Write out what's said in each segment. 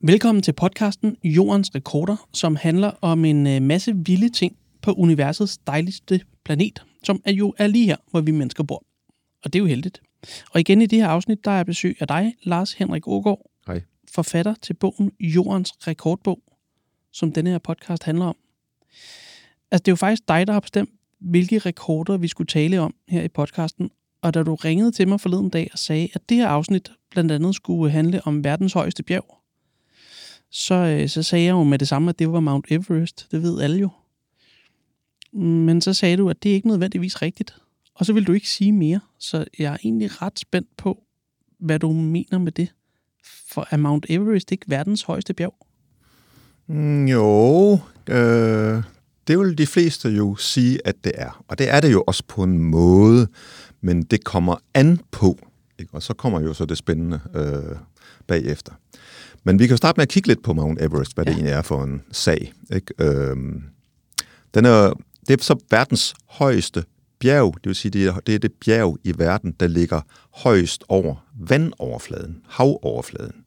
Velkommen til podcasten Jordens Rekorder, som handler om en øh, masse vilde ting på universets dejligste planet, som er jo er lige her, hvor vi mennesker bor. Og det er jo heldigt. Og igen i det her afsnit, der er besøg af dig, Lars Henrik Ågaard, Hej. forfatter til bogen Jordens Rekordbog, som denne her podcast handler om. Altså, det er jo faktisk dig, der har bestemt, hvilke rekorder vi skulle tale om her i podcasten. Og da du ringede til mig forleden dag og sagde, at det her afsnit blandt andet skulle handle om verdens højeste bjerg, så, øh, så sagde jeg jo med det samme, at det var Mount Everest. Det ved alle jo. Men så sagde du, at det er ikke nødvendigvis rigtigt. Og så vil du ikke sige mere. Så jeg er egentlig ret spændt på, hvad du mener med det. For er Mount Everest ikke verdens højeste bjerg? Mm, jo, øh, det vil de fleste jo sige, at det er. Og det er det jo også på en måde, men det kommer an på. Ikke? Og så kommer jo så det spændende øh, bagefter. Men vi kan jo starte med at kigge lidt på Mount Everest, hvad ja. det egentlig er for en sag. Ikke? Øh, den er, det er så verdens højeste bjerg, det vil sige, det er, det er det bjerg i verden, der ligger højst over vandoverfladen, havoverfladen.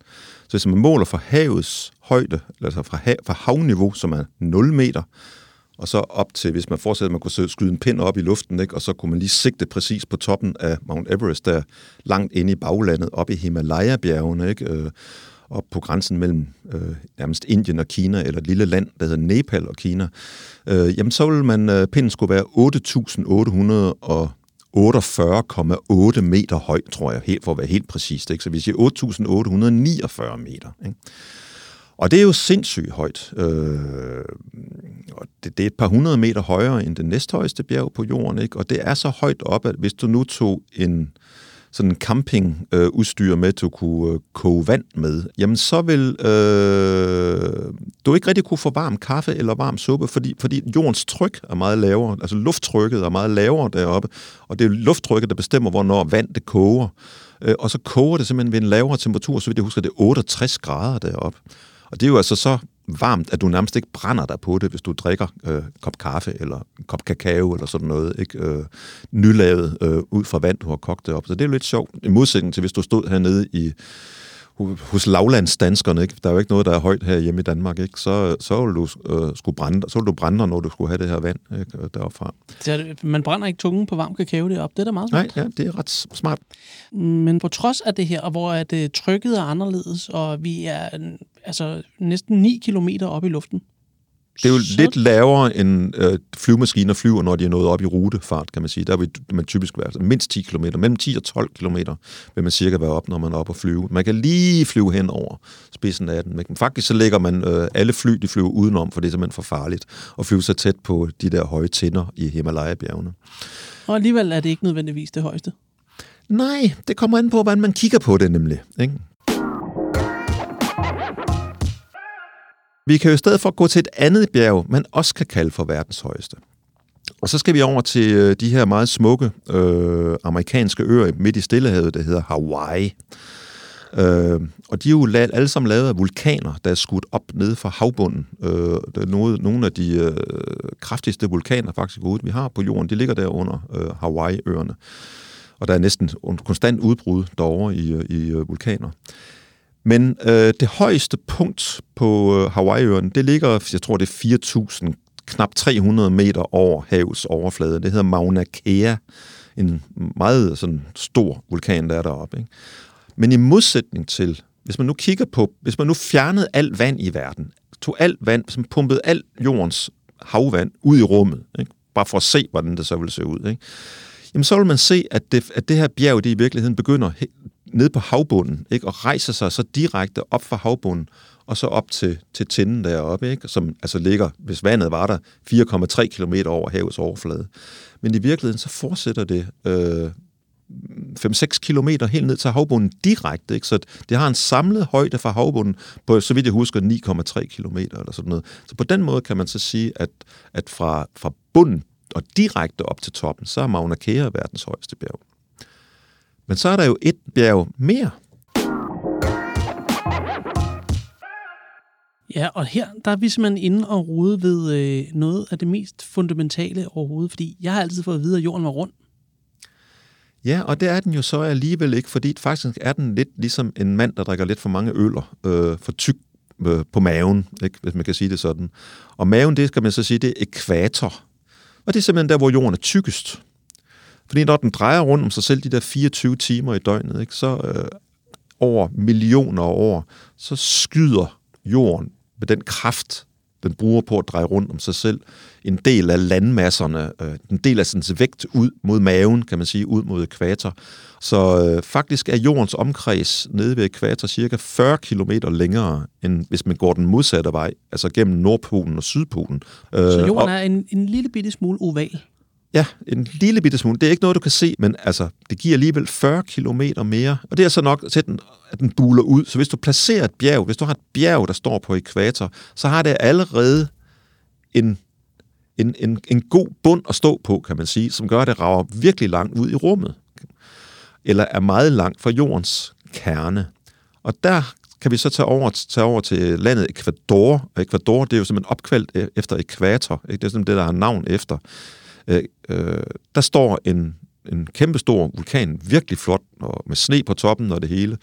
Så hvis man måler fra havets højde, altså fra, hav, fra havniveau, som er 0 meter, og så op til, hvis man fortsætter, man kunne skyde en pind op i luften, ikke? og så kunne man lige sigte præcis på toppen af Mount Everest, der langt inde i baglandet, op i Himalaya-bjergene, ikke? Øh, op på grænsen mellem øh, nærmest Indien og Kina, eller et lille land, der hedder Nepal og Kina, øh, jamen så vil man, øh, pinden skulle være 8.848,8 meter høj, tror jeg, helt, for at være helt præcist. Ikke? Så vi siger 8.849 meter. Ikke? Og det er jo sindssygt højt. Øh, og det, det er et par hundrede meter højere end det næsthøjeste bjerg på jorden. Ikke? Og det er så højt op, at hvis du nu tog en sådan en campingudstyr øh, med, til kunne øh, koge vand med, jamen så vil øh, du ikke rigtig kunne få varm kaffe eller varm suppe, fordi, fordi jordens tryk er meget lavere, altså lufttrykket er meget lavere deroppe, og det er lufttrykket, der bestemmer, hvornår vand det koger. Øh, og så koger det simpelthen ved en lavere temperatur, så vidt jeg husker, det er 68 grader deroppe. Og det er jo altså så varmt, at du nærmest ikke brænder dig på det, hvis du drikker øh, en kop kaffe eller en kop kakao eller sådan noget, ikke? Øh, nylavet øh, ud fra vand, du har kogt det op. Så det er jo lidt sjovt, i modsætning til hvis du stod hernede i hos lavlandsdanskerne, ikke? der er jo ikke noget, der er højt her hjemme i Danmark, ikke? Så, så vil du øh, skulle brænde, så vil du brænde, når du skulle have det her vand ikke? deroppe fra. Så man brænder ikke tungen på varm kakao deroppe, det er da meget smart. Nej, ja, det er ret smart. Men på trods af det her, hvor at, uh, trykket er anderledes, og vi er altså, næsten 9 kilometer op i luften, det er jo så... lidt lavere end øh, flyvemaskiner flyver, når de er nået op i rutefart, kan man sige. Der vil man typisk være altså mindst 10 km. Mellem 10 og 12 km vil man cirka være op, når man er oppe og flyve. Man kan lige flyve hen over spidsen af den. Men faktisk så lægger man øh, alle fly, de flyver udenom, for det er simpelthen for farligt at flyve så tæt på de der høje tinder i Himalaya-bjergene. Og alligevel er det ikke nødvendigvis det højeste. Nej, det kommer an på, hvordan man kigger på det nemlig. Ikke? Vi kan jo i stedet for gå til et andet bjerg, man også kan kalde for verdens højeste. Og så skal vi over til øh, de her meget smukke øh, amerikanske øer midt i Stillehavet, der hedder Hawaii. Øh, og de er jo alle sammen lavet af vulkaner, der er skudt op nede fra havbunden. Øh, der er nogle, nogle af de øh, kraftigste vulkaner faktisk ude, vi har på jorden, de ligger der under øh, Hawaii-øerne. Og der er næsten konstant udbrud derovre i, øh, i øh, vulkaner. Men øh, det højeste punkt på øh, Hawaii-øen, det ligger, jeg tror det er 4.000, knap 300 meter over havets overflade. Det hedder Mauna Kea, en meget sådan stor vulkan, der er deroppe. Ikke? Men i modsætning til, hvis man nu kigger på, hvis man nu fjernede alt vand i verden, tog alt vand, som pumpede alt jordens havvand ud i rummet, ikke? bare for at se, hvordan det så ville se ud, ikke? jamen så vil man se, at det, at det her bjerg, det i virkeligheden begynder ned på havbunden, ikke? og rejser sig så direkte op fra havbunden, og så op til, til tinden deroppe, ikke? som altså ligger, hvis vandet var der, 4,3 km over havets overflade. Men i virkeligheden, så fortsætter det øh, 5-6 km helt ned til havbunden direkte, ikke? så det har en samlet højde fra havbunden på, så vidt jeg husker, 9,3 km eller sådan noget. Så på den måde kan man så sige, at, at fra, fra bunden og direkte op til toppen, så er Mauna Kea verdens højeste bjerg. Men så er der jo et bjerg mere. Ja, og her der er vi simpelthen inde og rode ved øh, noget af det mest fundamentale overhovedet, fordi jeg har altid fået at vide, at jorden var rund. Ja, og det er den jo så alligevel ikke, fordi faktisk er den lidt ligesom en mand, der drikker lidt for mange øller, øh, for tyk øh, på maven, ikke, hvis man kan sige det sådan. Og maven, det skal man så sige, det er ekvator. Og det er simpelthen der, hvor jorden er tykkest. Fordi når den drejer rundt om sig selv de der 24 timer i døgnet, ikke, så øh, over millioner af år, så skyder jorden med den kraft, den bruger på at dreje rundt om sig selv, en del af landmasserne, øh, en del af sin vægt ud mod maven, kan man sige, ud mod ekvator. Så øh, faktisk er jordens omkreds nede ved ekvator cirka 40 km længere, end hvis man går den modsatte vej, altså gennem Nordpolen og Sydpolen. Så jorden og, er en, en lille bitte smule oval? Ja, en lille bitte smule. Det er ikke noget, du kan se, men altså, det giver alligevel 40 km mere. Og det er så nok, at den, at den buler ud. Så hvis du placerer et bjerg, hvis du har et bjerg, der står på ekvator, så har det allerede en, en, en, en god bund at stå på, kan man sige, som gør, at det rager virkelig langt ud i rummet. Eller er meget langt fra jordens kerne. Og der kan vi så tage over, tage over til landet Ecuador. Ecuador, det er jo simpelthen opkvaldt e-, efter ekvator. Ikke? Det er simpelthen det, der har navn efter øh, øh, der står en, en kæmpestor vulkan, virkelig flot, og med sne på toppen og det hele.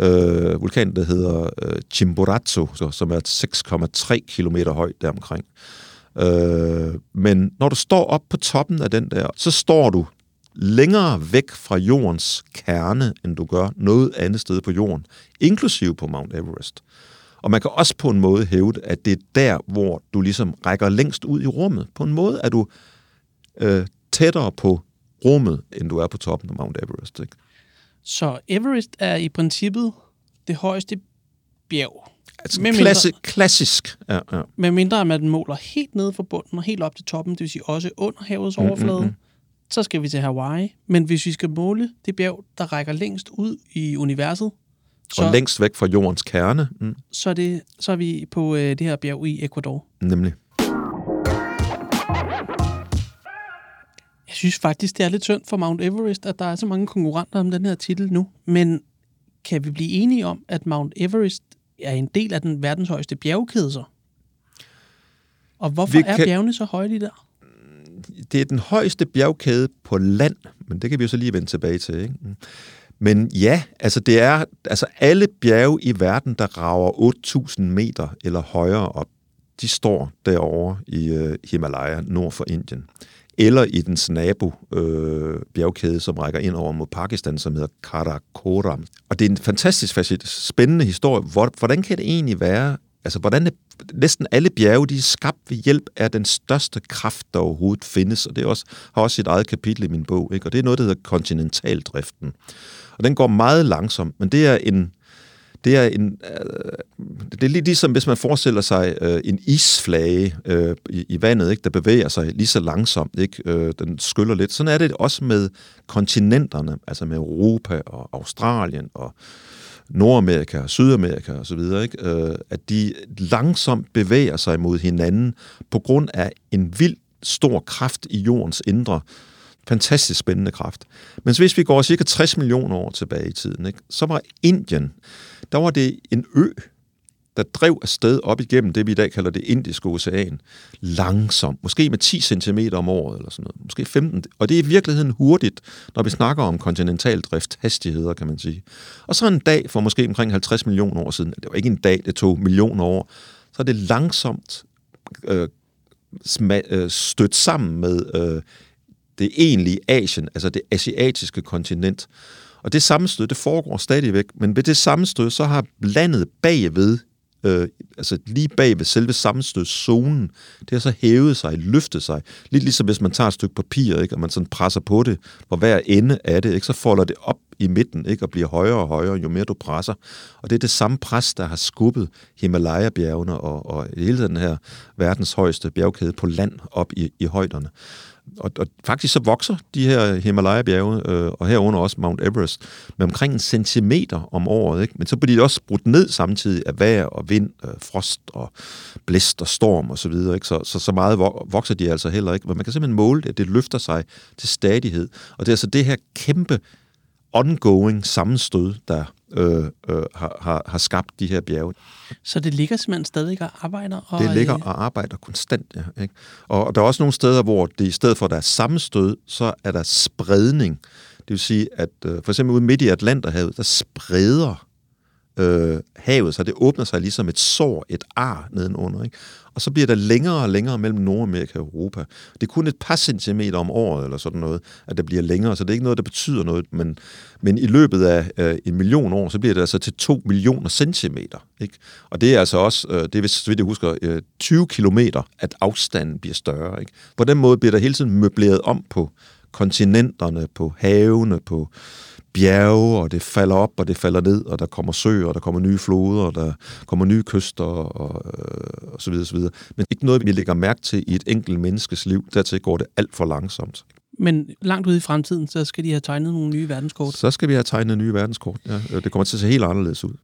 Øh, vulkan, der hedder øh, Chimborazo, så, som er 6,3 km høj deromkring. Øh, men når du står op på toppen af den der, så står du længere væk fra jordens kerne, end du gør noget andet sted på jorden, inklusive på Mount Everest. Og man kan også på en måde hævde, at det er der, hvor du ligesom rækker længst ud i rummet. På en måde er du øh, tættere på rummet, end du er på toppen af Mount Everest. Ikke? Så Everest er i princippet det højeste bjerg. Altså med klassi- mindre, klassisk. Ja, ja. Med mindre, at man måler helt ned fra bunden og helt op til toppen, det vil sige også under havets mm, overflade, mm, mm. så skal vi til Hawaii. Men hvis vi skal måle det bjerg, der rækker længst ud i universet, så, og længst væk fra jordens kerne. Mm. Så, er det, så er vi på øh, det her bjerg i Ecuador. Nemlig. Jeg synes faktisk, det er lidt synd for Mount Everest, at der er så mange konkurrenter om den her titel nu. Men kan vi blive enige om, at Mount Everest er en del af den verdens højeste bjergkæde så? Og hvorfor vi er kan... bjergene så høje der? Det er den højeste bjergkæde på land, men det kan vi jo så lige vende tilbage til. Ikke? Men ja, altså det er altså alle bjerge i verden, der rager 8.000 meter eller højere op, de står derovre i uh, Himalaya, nord for Indien eller i dens nabo øh, bjergkæde, som rækker ind over mod Pakistan, som hedder Karakoram. Og det er en fantastisk spændende historie. Hvordan kan det egentlig være, altså hvordan er, næsten alle bjerge, de er skabt ved hjælp af den største kraft, der overhovedet findes, og det er også, har også sit eget kapitel i min bog, ikke? og det er noget, der hedder kontinentaldriften. Og den går meget langsomt, men det er en, det er en, øh, det er lige ligesom, hvis man forestiller sig øh, en isflage øh, i, i vandet, ikke, der bevæger sig lige så langsomt, ikke, øh, den skyller lidt. Sådan er det også med kontinenterne, altså med Europa og Australien og Nordamerika og Sydamerika og så videre, ikke? Øh, at de langsomt bevæger sig mod hinanden på grund af en vild stor kraft i jordens indre, fantastisk spændende kraft. Men hvis vi går cirka 60 millioner år tilbage i tiden, ikke, så var Indien, der var det en ø, der drev afsted op igennem det, vi i dag kalder det indiske ocean, langsomt, måske med 10 cm om året, eller sådan noget, måske 15, og det er i virkeligheden hurtigt, når vi snakker om kontinentaldrift, hastigheder, kan man sige. Og så en dag for måske omkring 50 millioner år siden, det var ikke en dag, det tog millioner år, så er det langsomt øh, øh stødt sammen med øh, det egentlige Asien, altså det asiatiske kontinent. Og det sammenstød, det foregår stadigvæk, men ved det sammenstød, så har landet bagved, øh, altså lige bag ved selve sammenstødszonen, det har så hævet sig, løftet sig. Lidt ligesom hvis man tager et stykke papir, ikke, og man sådan presser på det, hvor hver ende af det, ikke, så folder det op i midten, ikke, og bliver højere og højere, jo mere du presser. Og det er det samme pres, der har skubbet Himalaya-bjergene og, og hele den her verdens højeste bjergkæde på land op i, i højderne og, og faktisk så vokser de her Himalaya-bjerge, øh, og herunder også Mount Everest, med omkring en centimeter om året. Ikke? Men så bliver de også brudt ned samtidig af vejr og vind, øh, frost og blæst og storm osv. Så, ikke? så, så, så meget vokser de altså heller ikke. Men man kan simpelthen måle det, at det løfter sig til stadighed. Og det er altså det her kæmpe ongoing sammenstød, der øh, øh, har, har, har skabt de her bjerge. Så det ligger simpelthen stadig og arbejder? Og, det ligger øh, og arbejder konstant, ja. Ikke? Og, og der er også nogle steder, hvor det i stedet for, at der er sammenstød, så er der spredning. Det vil sige, at øh, for eksempel ude midt i Atlanterhavet, der spreder øh, havet sig. Det åbner sig ligesom et sår, et ar nedenunder. Ikke? Og så bliver der længere og længere mellem Nordamerika og Europa. Det er kun et par centimeter om året, eller sådan noget, at det bliver længere, så det er ikke noget, der betyder noget. Men, men i løbet af øh, en million år, så bliver det altså til to millioner centimeter. Ikke? Og det er altså også, øh, det er, så vidt jeg husker, øh, 20 kilometer, at afstanden bliver større. Ikke? På den måde bliver der hele tiden møbleret om på kontinenterne, på havene, på bjerge, og det falder op, og det falder ned, og der kommer søer, og der kommer nye floder, og der kommer nye kyster, og, øh, og så videre, så videre. Men ikke noget, vi lægger mærke til i et enkelt menneskes liv. Dertil går det alt for langsomt. Men langt ude i fremtiden, så skal de have tegnet nogle nye verdenskort. Så skal vi have tegnet nye verdenskort, ja. Det kommer til at se helt anderledes ud.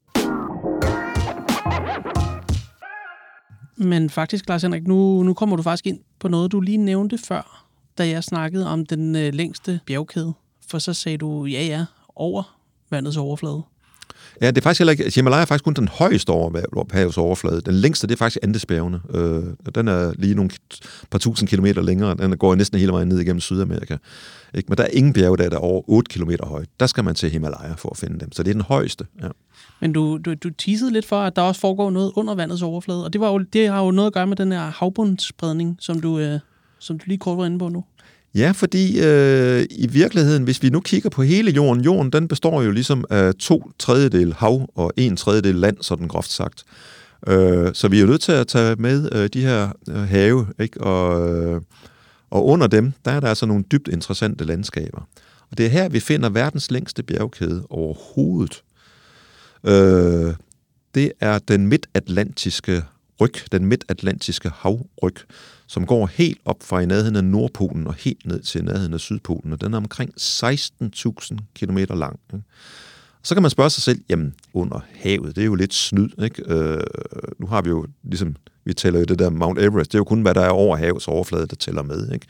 Men faktisk, Lars Henrik, nu, nu kommer du faktisk ind på noget, du lige nævnte før, da jeg snakkede om den øh, længste bjergkæde. For så sagde du, ja ja, over vandets overflade. Ja, det er faktisk heller ikke... Himalaya er faktisk kun den højeste over havets overflade. Den længste, det er faktisk Andesbjergene. Øh, den er lige nogle par tusind kilometer længere. Den går næsten hele vejen ned igennem Sydamerika. Ikke? Men der er ingen bjerge, der er over 8 km højt. Der skal man til Himalaya for at finde dem. Så det er den højeste. Ja. Men du, du, du teasede lidt for, at der også foregår noget under vandets overflade. Og det, var jo, det har jo noget at gøre med den her havbundsspredning, som du, øh, som du lige kort var inde på nu. Ja, fordi øh, i virkeligheden, hvis vi nu kigger på hele jorden, jorden den består jo ligesom af to tredjedel hav og en tredjedel land, sådan groft sagt. Øh, så vi er jo nødt til at tage med øh, de her øh, have, ikke? Og, øh, og under dem, der er der altså nogle dybt interessante landskaber. Og det er her, vi finder verdens længste bjergkæde overhovedet. Øh, det er den midtatlantiske ryg, den midtatlantiske havryg, som går helt op fra i nærheden af Nordpolen og helt ned til nærheden af Sydpolen, og den er omkring 16.000 km lang. Så kan man spørge sig selv, jamen under havet, det er jo lidt snyd, ikke? Øh, nu har vi jo ligesom, vi tæller jo det der Mount Everest, det er jo kun, hvad der er over havets overflade, der tæller med, ikke?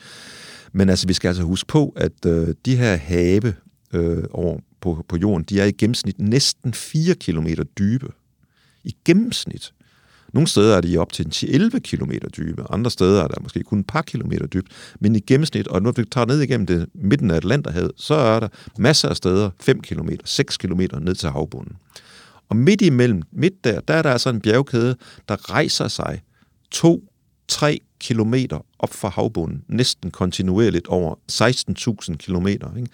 Men altså, vi skal altså huske på, at øh, de her have øh, over på, på jorden, de er i gennemsnit næsten 4 km dybe. I gennemsnit. Nogle steder er de op til 11 km dybe, andre steder er der måske kun et par kilometer dybt, men i gennemsnit, og når vi tager ned igennem det midten af Atlanterhavet, så er der masser af steder 5 km, 6 km ned til havbunden. Og midt imellem, midt der, der er der altså en bjergkæde, der rejser sig 2-3 kilometer op fra havbunden, næsten kontinuerligt over 16.000 kilometer. Ikke?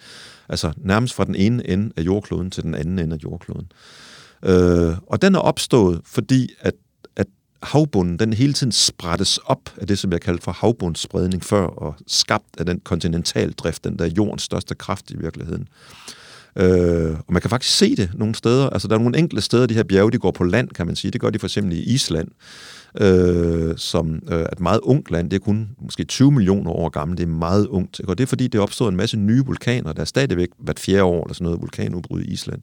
Altså nærmest fra den ene ende af jordkloden til den anden ende af jordkloden. Øh, og den er opstået, fordi at havbunden, den hele tiden sprettes op af det, som jeg kaldte for havbundsspredning før, og skabt af den kontinentaldrift, den der jordens største kraft i virkeligheden. Øh, og man kan faktisk se det nogle steder. Altså, der er nogle enkelte steder, de her bjerge, de går på land, kan man sige. Det gør de for eksempel i Island, øh, som øh, er et meget ungt land. Det er kun måske 20 millioner år gammelt. Det er meget ungt. Og det er, fordi det er opstået en masse nye vulkaner. Der er stadigvæk hvert fjerde år, eller sådan noget, vulkanudbrud i Island.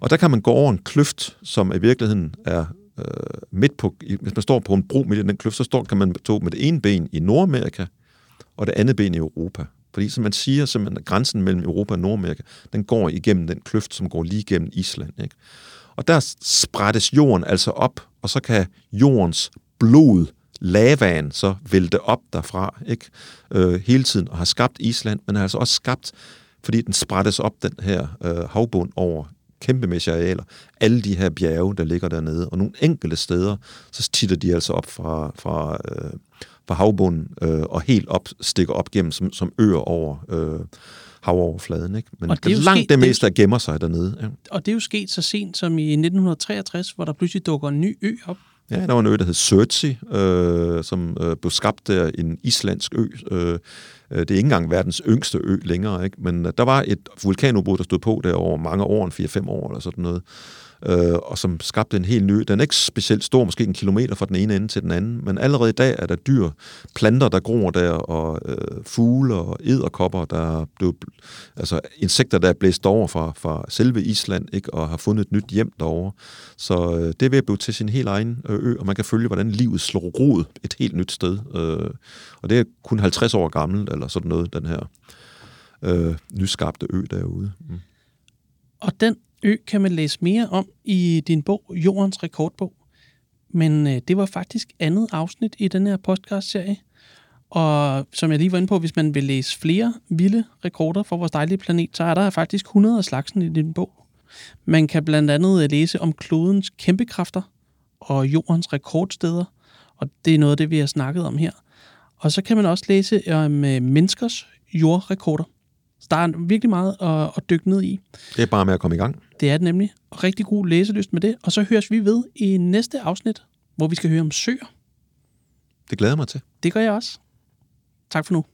Og der kan man gå over en kløft, som i virkeligheden er øh, midt på, hvis man står på en bro midt i den kløft, så står, kan man stå med det ene ben i Nordamerika, og det andet ben i Europa. Fordi som man siger, simpelthen, at grænsen mellem Europa og Nordamerika, den går igennem den kløft, som går lige igennem Island. Ikke? Og der sprættes jorden altså op, og så kan jordens blod, lavaen, så vælte op derfra, ikke? Øh, hele tiden, og har skabt Island, men har altså også skabt, fordi den sprættes op, den her øh, havbund over kæmpemæssige arealer, alle de her bjerge, der ligger dernede, og nogle enkelte steder, så titter de altså op fra, fra, øh, fra havbunden øh, og helt op, stikker op gennem som, som øer over øh, havoverfladen. Ikke? Men og det er langt sket, det meste, der gemmer sig dernede. Ja. Og det er jo sket så sent som i 1963, hvor der pludselig dukker en ny ø op. Ja, der var en ø, der hed Surtsey, øh, som øh, blev skabt der, en islandsk ø, øh, øh, det er ikke engang verdens yngste ø længere, ikke? men øh, der var et vulkanudbrud, der stod på der over mange år, 4-5 år eller sådan noget, øh, og som skabte en helt ny. Den er ikke specielt stor, måske en kilometer fra den ene ende til den anden, men allerede i dag er der dyr, planter, der gror der, og øh, fugle og æderkopper, der er blevet, altså insekter, der er blæst over fra, fra selve Island, ikke, og har fundet et nyt hjem derovre. Så øh, det er ved at blive til sin helt egen øh, ø, og man kan følge, hvordan livet slår rod et helt nyt sted. Øh, og det er kun 50 år gammelt, eller sådan noget, den her øh, nyskabte ø derude. Mm. Og den ø kan man læse mere om i din bog, Jordens Rekordbog. Men øh, det var faktisk andet afsnit i den her podcast-serie. Og som jeg lige var inde på, hvis man vil læse flere vilde rekorder for vores dejlige planet, så er der faktisk 100 af slagsen i din bog. Man kan blandt andet øh, læse om klodens kæmpekræfter og jordens rekordsteder, og det er noget af det, vi har snakket om her. Og så kan man også læse om øh, menneskers jordrekorder. Der er virkelig meget at, at dykke ned i. Det er bare med at komme i gang. Det er det nemlig. Og rigtig god læselyst med det. Og så høres vi ved i næste afsnit, hvor vi skal høre om søer. Det glæder jeg mig til. Det gør jeg også. Tak for nu.